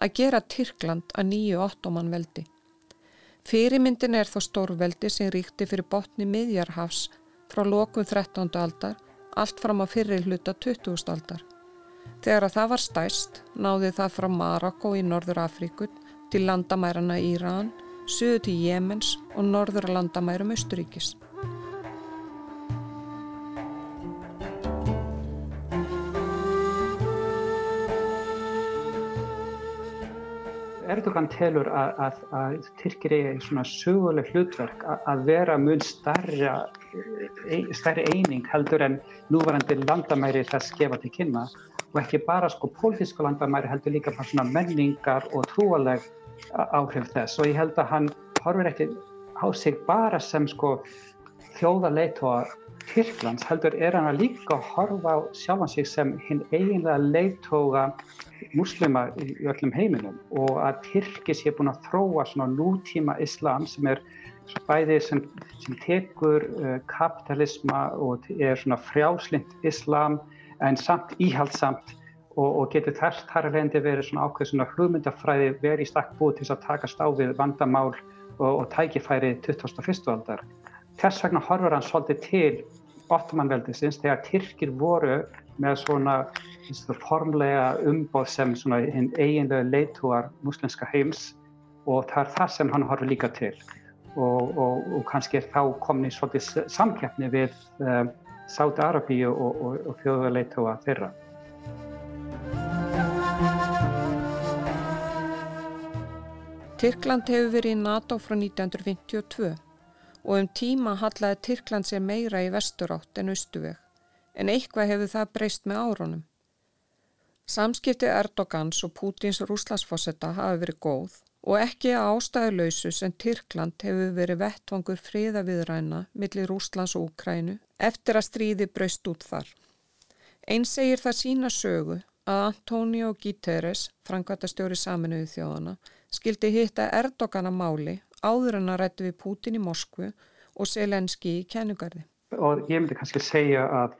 Að gera Tyrkland að nýju ottoman veldi. Fyrirmyndin er þó stórveldi sem ríkti fyrir botni miðjarhafs frá lokun 13. aldar allt fram á fyrir hluta 20. aldar. Þegar að það var stæst náði það frá Marokko í Norður Afríkun til landamærarna Íran, söðu til Jemens og norður landamærum Östuríkis. Erdogan telur að, að, að Tyrkir er svona söguleg hlutverk að, að vera mun starri, starri eining heldur en núvarandi landamæri þess gefa til kynna. Og ekki bara sko pólitíska landamæri heldur líka bara svona menningar og trúaleg áhrif þess. Og ég held að hann horfir ekki á sig bara sem sko þjóðarleitóa Tyrklands heldur er hann að líka horfa á sjálfan sig sem hinn eiginlega leitóa muslima í öllum heiminum. Og að Tyrki sé búin að þróa svona nútíma islam sem er bæði sem, sem tekur uh, kapitalisma og er svona frjáslind islam en samt íhaldsamt og, og getur þess þar að lendi verið svona ákveð svona hlugmyndafræði verið í stakk búið til að taka stáfið vandamál og, og tækifæri 2001. aldar. Þess vegna horfur hann svolítið til Ottomanveldisins þegar Tyrkir voru með svona formlega umbóð sem hinn eiginlega leitúar muslimska heims og það er það sem hann horfður líka til og, og, og kannski er þá komin í svolítið samkeppni við um, eh, Sáti-Arabíu og, og þjóðuleitúa þeirra. Tyrkland hefur verið í NATO frá 1952 og um tíma hallaði Tyrkland sér meira í vesturátt en austuveg en eitthvað hefur það breyst með árunum. Samskipti Erdogans og Pútins rúslasfossetta hafi verið góð og ekki ástæðuleysu sem Tyrkland hefur verið vettvangur friðaviðræna millir Rúslands og Úkrænu eftir að stríði braust út þar. Einn segir það sína sögu að Antonio Guterres, frangvættastjóri saminuði þjóðana, skildi hitta Erdogana máli áður en að rættu við Putin í Moskvu og Selenski í kennugarði. Og ég myndi kannski segja að,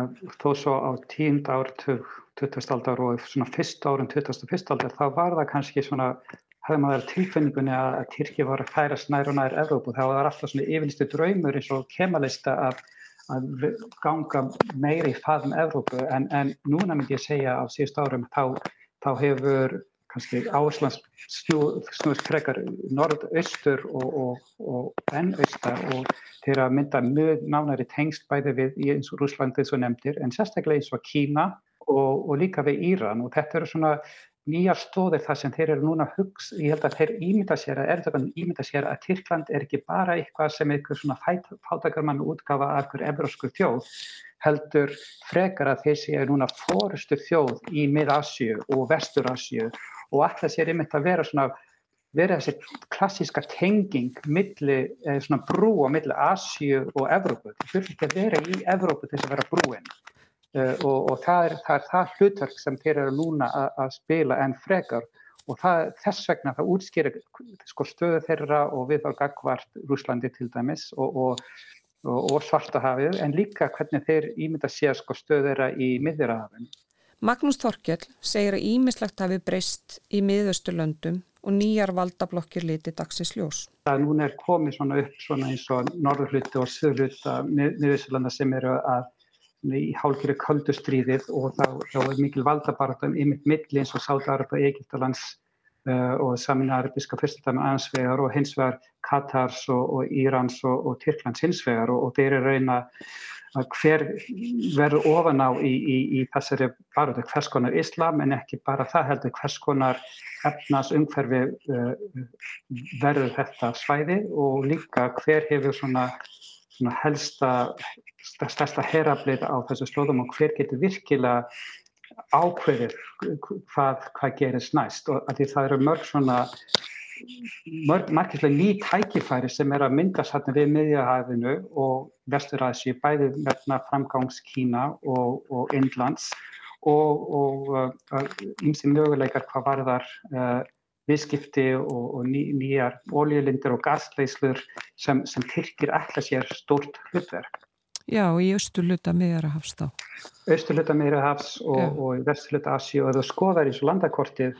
að þó svo á tíund ártug 20. aldar og svona fyrst árum 21. aldar þá var það kannski svona hefði maður tilfinningunni að, Tyrki var að færast nær og nær Evrópu þá var það alltaf svona yfirlistu draumur eins og kemalista að, að ganga meiri í faðum Evrópu. En, en núna myndi ég segja á síðust árum þá, þá hefur kannski áherslan snúist frekar norð-austur og, og, og enn-austar og þeir að mynda mjög nánari tengst bæði við í eins og Rúslandi eins og nefndir en sérstaklega eins og Kína og, og líka við Íran. Og þetta eru svona nýjar stóðir þar sem þeir eru núna hugs, ég held að þeir ímynda sér að Erdogan ímynda sér að Tyrkland er ekki bara eitthvað sem eitthvað svona fátakarmann útgafa af hverju evrósku þjóð heldur frekar að þeir séu núna fórustu þjóð í mið-Asju og vestur-Asju og alltaf sér einmitt að vera svona vera þessi klassíska tenging milli, eða svona brú á milli Asju og Evrópu. Það fyrir ekki að vera í Evrópu til þess að vera brúin og, og það er, það er það hlutverk sem þeir eru núna að spila en frekar og það, þess vegna það útskýrir sko, stöðu þeirra og við á gagvart Rúslandi til dæmis og, og, og svartahafið en líka hvernig þeir ímynda sé sko, stöðu þeirra í miðjurahafinu. Magnús Þorkjell segir að ímislegt hafi breyst í miðausturlöndum og nýjar valdablokkir liti dagsins ljós. Það núna er komið svona upp svona eins og norðurhluti og söðurhluta miðausturlanda sem eru að í hálfgerið köldustríðið og þá, er mikil valdabartum ymitt milli eins og Sátarapa, Egiptalands uh, og Samin-Arabiska fyrstundami ansvegar og hins vegar Katars og, og Írans og, og Tyrklands hins vegar og, og þeir eru reyna að hver verður ofan á í, í, í þessari baröðu hvers konar islam en ekki bara það heldur hvers konar efnas umhverfi uh, verður þetta svæði og líka hver hefur svona, svona helsta stærsta herablið á þessu slóðum og hver getur virkilega ákveðir hvað, hvað gerist næst. Og því það eru mörg svona margislega ný tækifæri sem er að myndast hérna við miðjahæfinu og Vestur-Asíu, bæði verna framgangs Kína og, og Indlands og ímsi uh, möguleikar hvað varðar uh, viðskipti og, og ný, nýjar ólílindir og gasleislur sem, sem Tyrkir ætla sér stórt hlutverk. Já, í austurluta miðjarahafs þá. Austurluta miðjarahafs og, og vesturluta Asíu og ef þú skoðar í svo landakortið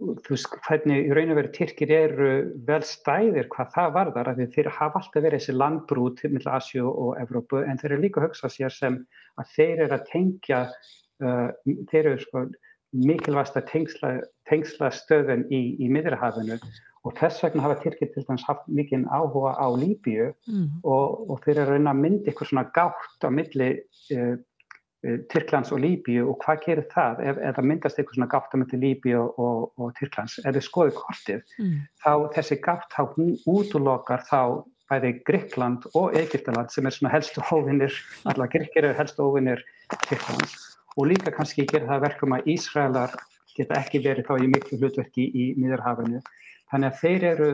þú veist hvernig í raun og veru Tyrkir eru vel stæðir hvað það varðar að þeir hafa alltaf verið þessi landbrú til milla Asjú og Evrópu en þeir eru líka að hugsa sér sem að þeir eru að tengja uh, þeir eru sko mikilvægsta tengsla, tengsla stöðun í, í miðrahafinu og þess vegna hafa Tyrkir til dæmis haft mikinn áhuga á Líbíu mm. og, og þeir eru reyna að mynda eitthvað svona gátt á milli uh, Tyrklands og Líbíu og hvað gerir það ef, ef það myndast eitthvað svona gátt á myndi Líbíu og, og, og Tyrklands ef þið skoðu kortið mm. þá þessi gátt þá útlokar þá bæði Gríkland og Egiptaland sem er svona helstu hófinir [LAUGHS] allar Gríkir eru helstu hófinir Tyrklands og líka kannski gerir það verkum að Ísraelar geta ekki verið þá í miklu hlutverki í Míðarhafinu þannig að þeir eru,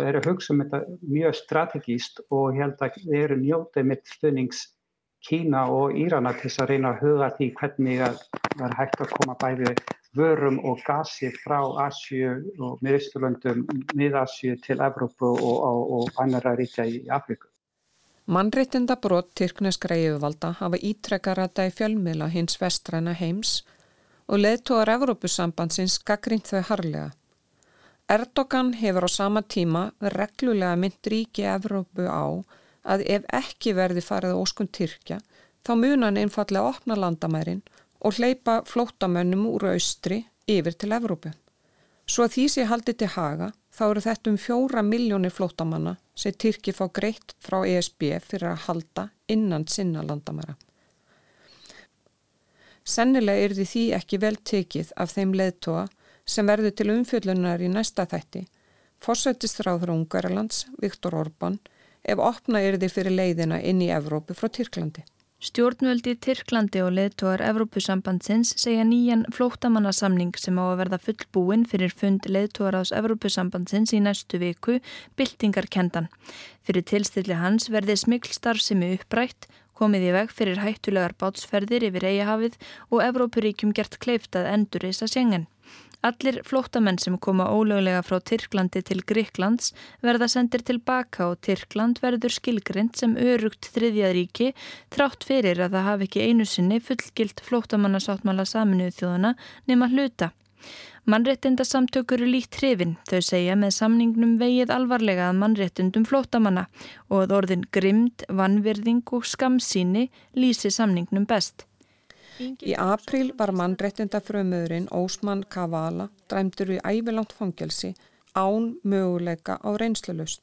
eru hugsa um þetta mjög strategíst og ég held að þeir eru njótið mitt stöðnings Kína og Írana til þess að reyna að huga því hvernig það er hægt að koma bæði vörum og gasi frá Asju og miðausturlöndum, miðasju til Evrópu og, og, og annara ríkja í Afriku. Mannreitinda brot Tyrkneskra yfirvalda hafa ítrekkar að það í fjölmila hins vestræna heims og leðtóðar Evrópusambandsins gaggrind þau harlega. Erdogan hefur á sama tíma reglulega mynd ríki Evrópu á að ef ekki verði farið óskun Tyrkja þá mun hann einfallega opna landamærin og hleypa flótamönnum úr austri yfir til Evrópu. Svo að því sé haldið til haga þá eru þetta um fjóra miljónir flótamanna sem Tyrki fá greitt frá ESB fyrir að halda innan sinna landamæra. Sennilega er því ekki vel tekið af þeim leðtoga sem verður til umfjöllunar í næsta þætti, fórsættistráður Ungarlands, Viktor Orbán, ef opna er þið fyrir leiðina inn í Evrópu frá Tyrklandi. Stjórnvöldi Tyrklandi og leðtóar Evrópusambandsins segja nýjan flóttamannasamning sem á að verða fullbúin fyrir fund leðtóar ás Evrópusambandsins í næstu viku, byltingarkendan. Fyrir tilstilli hans verði smikl starfsemi upprætt, komið í veg fyrir hættulegar bátsferðir yfir eigahafið og Evrópuríkjum gert kleift að endur þess að sjengen. Allir flóttamenn sem koma ólöglega frá Tyrklandi til Gríklands verða sendir tilbaka og Tyrkland verður skilgrind sem örugt þriðjaríki þrátt fyrir að það hafi ekki einu sinni fullgilt flóttamannasáttmála saminuð þjóðana nema hluta. Mannréttindasamtökur eru líkt hrifin, þau segja með samningnum vegið alvarlega að mannréttindum flótamanna og að orðin grimd, vannvirðing og skamsíni lýsi samningnum best. Í april var mannréttindafröðumöðurinn Ósmann Kavala dræmdur í ævilangt fangelsi án möguleika á reynslulust.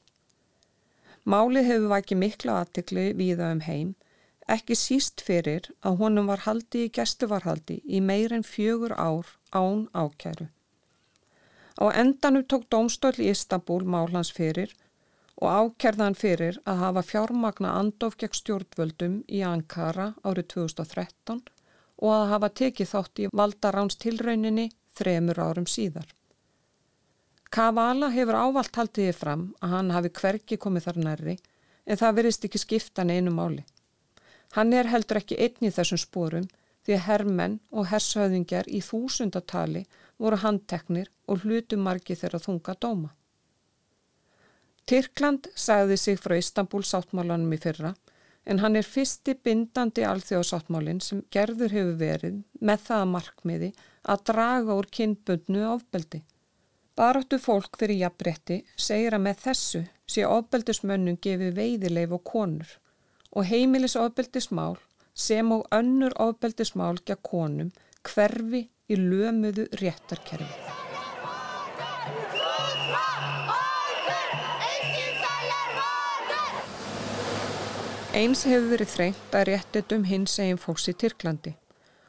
Málið hefur vækið mikla aðtikli viða um heim, ekki síst fyrir að honum var haldi í gestuvarhaldi í meir en fjögur ár án ákæru. Á endanum tók Dómstöld í Istanbul málhans fyrir og ákærðan fyrir að hafa fjármagna andof gegn stjórnvöldum í Ankara árið 2013 og að hafa tekið þátt í valdaráns tilrauninni þremur árum síðar. Kavala hefur ávalt haldið þið fram að hann hafi hverki komið þar nærri en það verist ekki skiptan einu máli. Hann er heldur ekki einn í þessum spórum því að herrmenn og hershöðingjar í þúsundatali voru handteknir og hlutumarki þeirra þunga dóma. Tyrkland sagði sig frá Istanbul sáttmálanum í fyrra en hann er fyrsti bindandi alþjóðsáttmálinn sem gerður hefur verið með það markmiði að draga úr kynbundnu ofbeldi. Baráttu fólk fyrir jafnbretti segir að með þessu sé ofbeldismönnum gefið veiðileif og konur og heimilis ofbeldismál sem og önnur ofbeldismál gegn konum hverfi í lömuðu réttarkerfi. Eins hefur verið þrengt að réttitum hins eginn fólks í Tyrklandi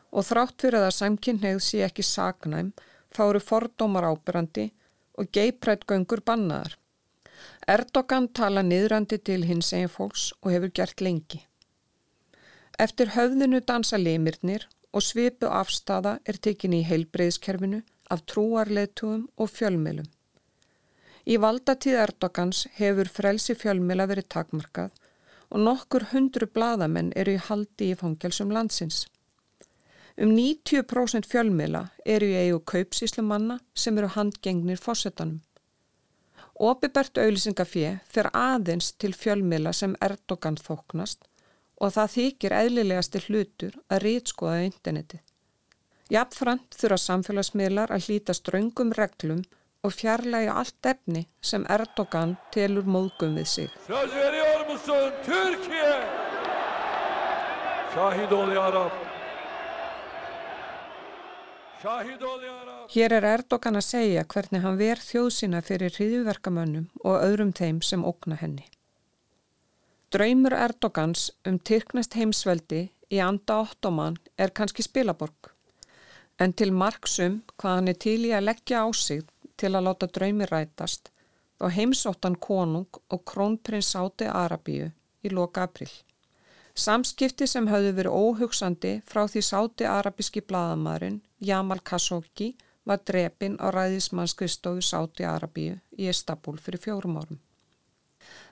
og þrátt fyrir að samkynneið sé ekki sagnæm þá eru fordómar ábyrrandi og geiprætgöngur bannaðar. Erdogan tala niðrandi til hins eginn fólks og hefur gert lengi. Eftir höfðinu dansa limirnir og svipu afstafa er tekin í heilbreyðskerfinu af trúarleitugum og fjölmilum. Í valdatíð Erdogans hefur frelsi fjölmila verið takmarkað og nokkur hundru bladamenn eru í haldi í fangelsum landsins. Um 90% fjölmila eru í eigu kaupsíslumanna sem eru handgengnir fórsetanum. Óbibert auðlýsingafið fyrir aðeins til fjölmila sem Erdogan þóknast og það þykir eðlilegasti hlutur að rýtskoða interneti. Jafnframt þurfa samfélagsmiðlar að hlýta ströngum reglum og fjarlægi allt efni sem Erdogan telur móðgum við sig. Hér er Erdogan að segja hvernig hann ver þjóðsina fyrir hriðverkamönnum og öðrum þeim sem ógna henni. Draumur Erdogans um Tyrknest heimsveldi í anda ottoman er kannski spilaborg. En til marksum hvað hann er til í að leggja á sig til að láta draumi rætast og heimsóttan konung og krónprins Sáti Arabíu í loka april. Samskipti sem hafðu verið óhugsandi frá því Sáti Arabíski bladamærin Jamal Khashoggi var drepin á ræðismannskristofu Sáti Arabíu í Istanbul fyrir fjórum árum.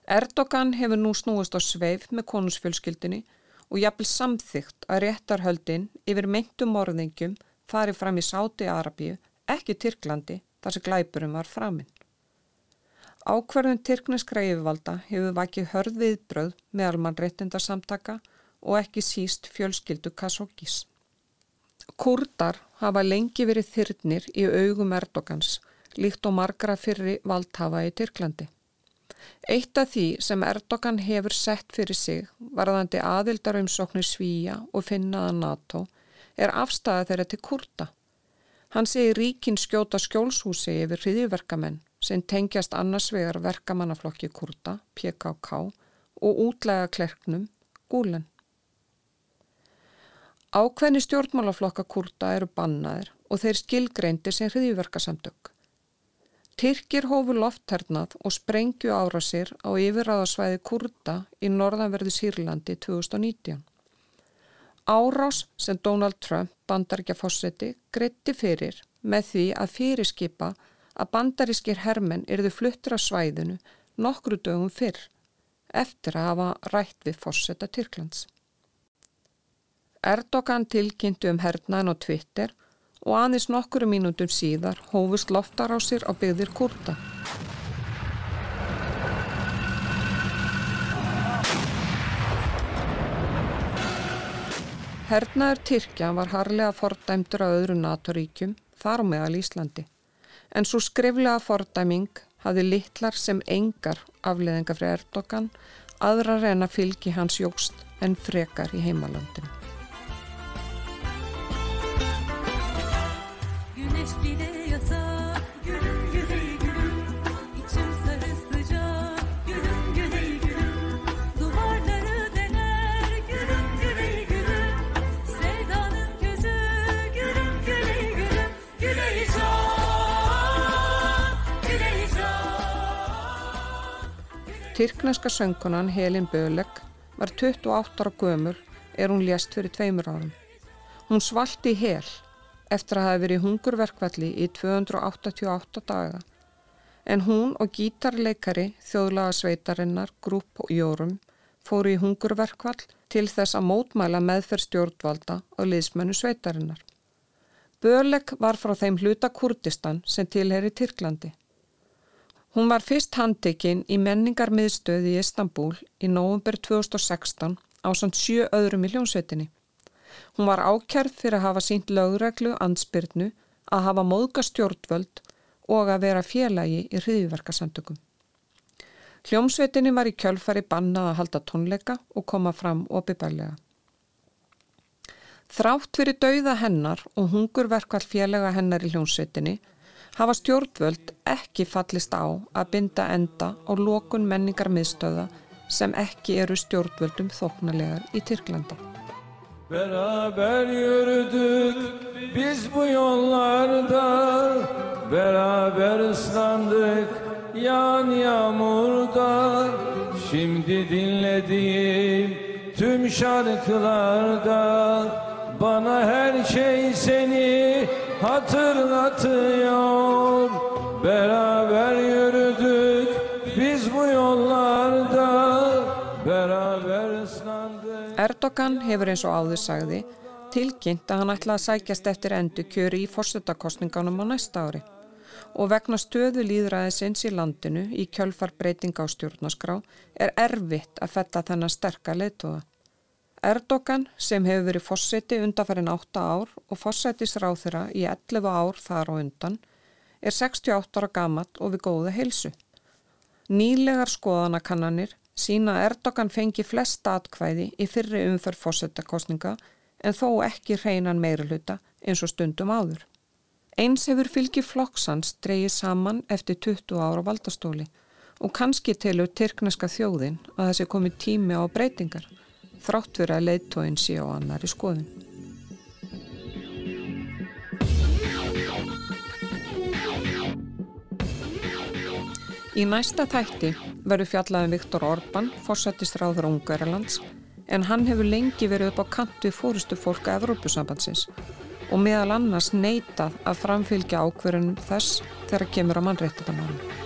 Erdogan hefur nú snúist á sveif með konusfjölskyldinni og jafnvel samþygt að réttarhöldin yfir meintum morðingjum farið fram í Sáti Arabíu, ekki Tyrklandi, þar sem glæpurum var framinn. Ákverðun Tyrkneskra yfirvalda hefur vakið hörð viðbröð með alman réttindarsamtaka og ekki síst fjölskyldu Kasokis. Kurdar hafa lengi verið þyrnir í augum Erdogans, líkt og margra fyrri valdhafa í Tyrklandi. Eitt af því sem Erdogan hefur sett fyrir sig varðandi aðildarumsóknir Svíja og finnaða NATO er afstæða þeirra til kurta. Hann segir ríkin skjóta skjólshúsi yfir hriðiverkamenn sem tengjast annars vegar verkamannaflokki kurta, PKK og útlega klerknum, gúlen. Ákveðni stjórnmálaflokka kurta eru bannaðir og þeir skilgreindir sem hriðiverkasamtök. Tyrkir hófu lofthernað og sprengju ára sér á yfirraðasvæði Kurda í norðanverðu Sýrlandi 2019. Árás sem Donald Trump, bandaríkjafósetti, greitti fyrir með því að fyrirskipa að bandarískir hermenn erðu fluttur á svæðinu nokkru dögum fyrr eftir að hafa rætt við fósetta Tyrklands. Erdogan tilkynntu um hernaðin á Twitter og aðeins nokkuru mínútum síðar hófust loftar á sér á byggðir kurta. Hernaður Tyrkja var harlega fordæmdur á öðru NATO-ríkjum, þar á meðal Íslandi. En svo skriflega fordæming hafði litlar sem engar afleðinga frá Erdogan aðra reyna fylgi hans jógst en frekar í heimalandinu. Tyrkneska söngunan Helin Böleg var 28 ára gömur er hún lést fyrir tveimur árum. Hún svalti í hel eftir að hafa verið hungurverkvalli í 288 daga en hún og gítarleikari þjóðlaga sveitarinnar Grúp og Jórum fóru í hungurverkvall til þess að mótmæla meðferð stjórnvalda og liðsmönnu sveitarinnar. Böleg var frá þeim hluta Kurdistan sem tilheri Tyrklandi. Hún var fyrst handtekinn í menningarmiðstöði í Istanbul í nógumber 2016 á samt sjö öðrum í hljómsveitinni. Hún var ákjærð fyrir að hafa sínt lögreglu ansbyrnu að hafa móðga stjórnvöld og að vera félagi í hriðverkasamtökum. Hljómsveitinni var í kjölfari bannað að halda tónleika og koma fram opibærlega. Þrátt fyrir dauða hennar og hungurverkvall félaga hennar í hljómsveitinni hafa stjórnvöld ekki fallist á að binda enda á lokun menningar miðstöða sem ekki eru stjórnvöldum þóknarlegar í Tyrklanda. Beraber yürüdük biz bu yollarda Beraber ıslandık yan yağmurda Şimdi dinlediğim tüm şarkılarda Bana her şey seni hatırlatıyor. Beraber yürüdük biz bu yollarda. Beraber ıslandık. Erdogan hefur eins og áður sagði tilkynnt að hann ætla að sækjast eftir endu kjöri í fórsetakostninganum á næsta ári. Og vegna stöðu líðræðisins í landinu í kjölfarbreyting á stjórnaskrá er erfitt að fetta þennan sterka leituða. Erdogan sem hefur verið fórseti undanfærin 8 ár og fórsætisráþura í 11 ár þar á undan er 68 ára gamat og við góða heilsu. Nýlegar skoðanakannanir sína Erdogan fengi flest atkvæði í fyrri umferð fórsættakostninga en þó ekki hreinan meiruluta eins og stundum áður. Eins hefur fylgi flokksans dreyið saman eftir 20 ára valdastóli og kannski telur tyrkneska þjóðin að þessi komi tími á breytingar þrátt fyrir að leittóin sé á annari skoðun. Í næsta þætti verður fjallaðin Viktor Orban, fórsættistráður Ungarilands, en hann hefur lengi verið upp á kantu fórustu fólka Evrópusambandsins og meðal annars neitað að framfylgja ákverðunum þess þegar kemur á mannréttabanánum.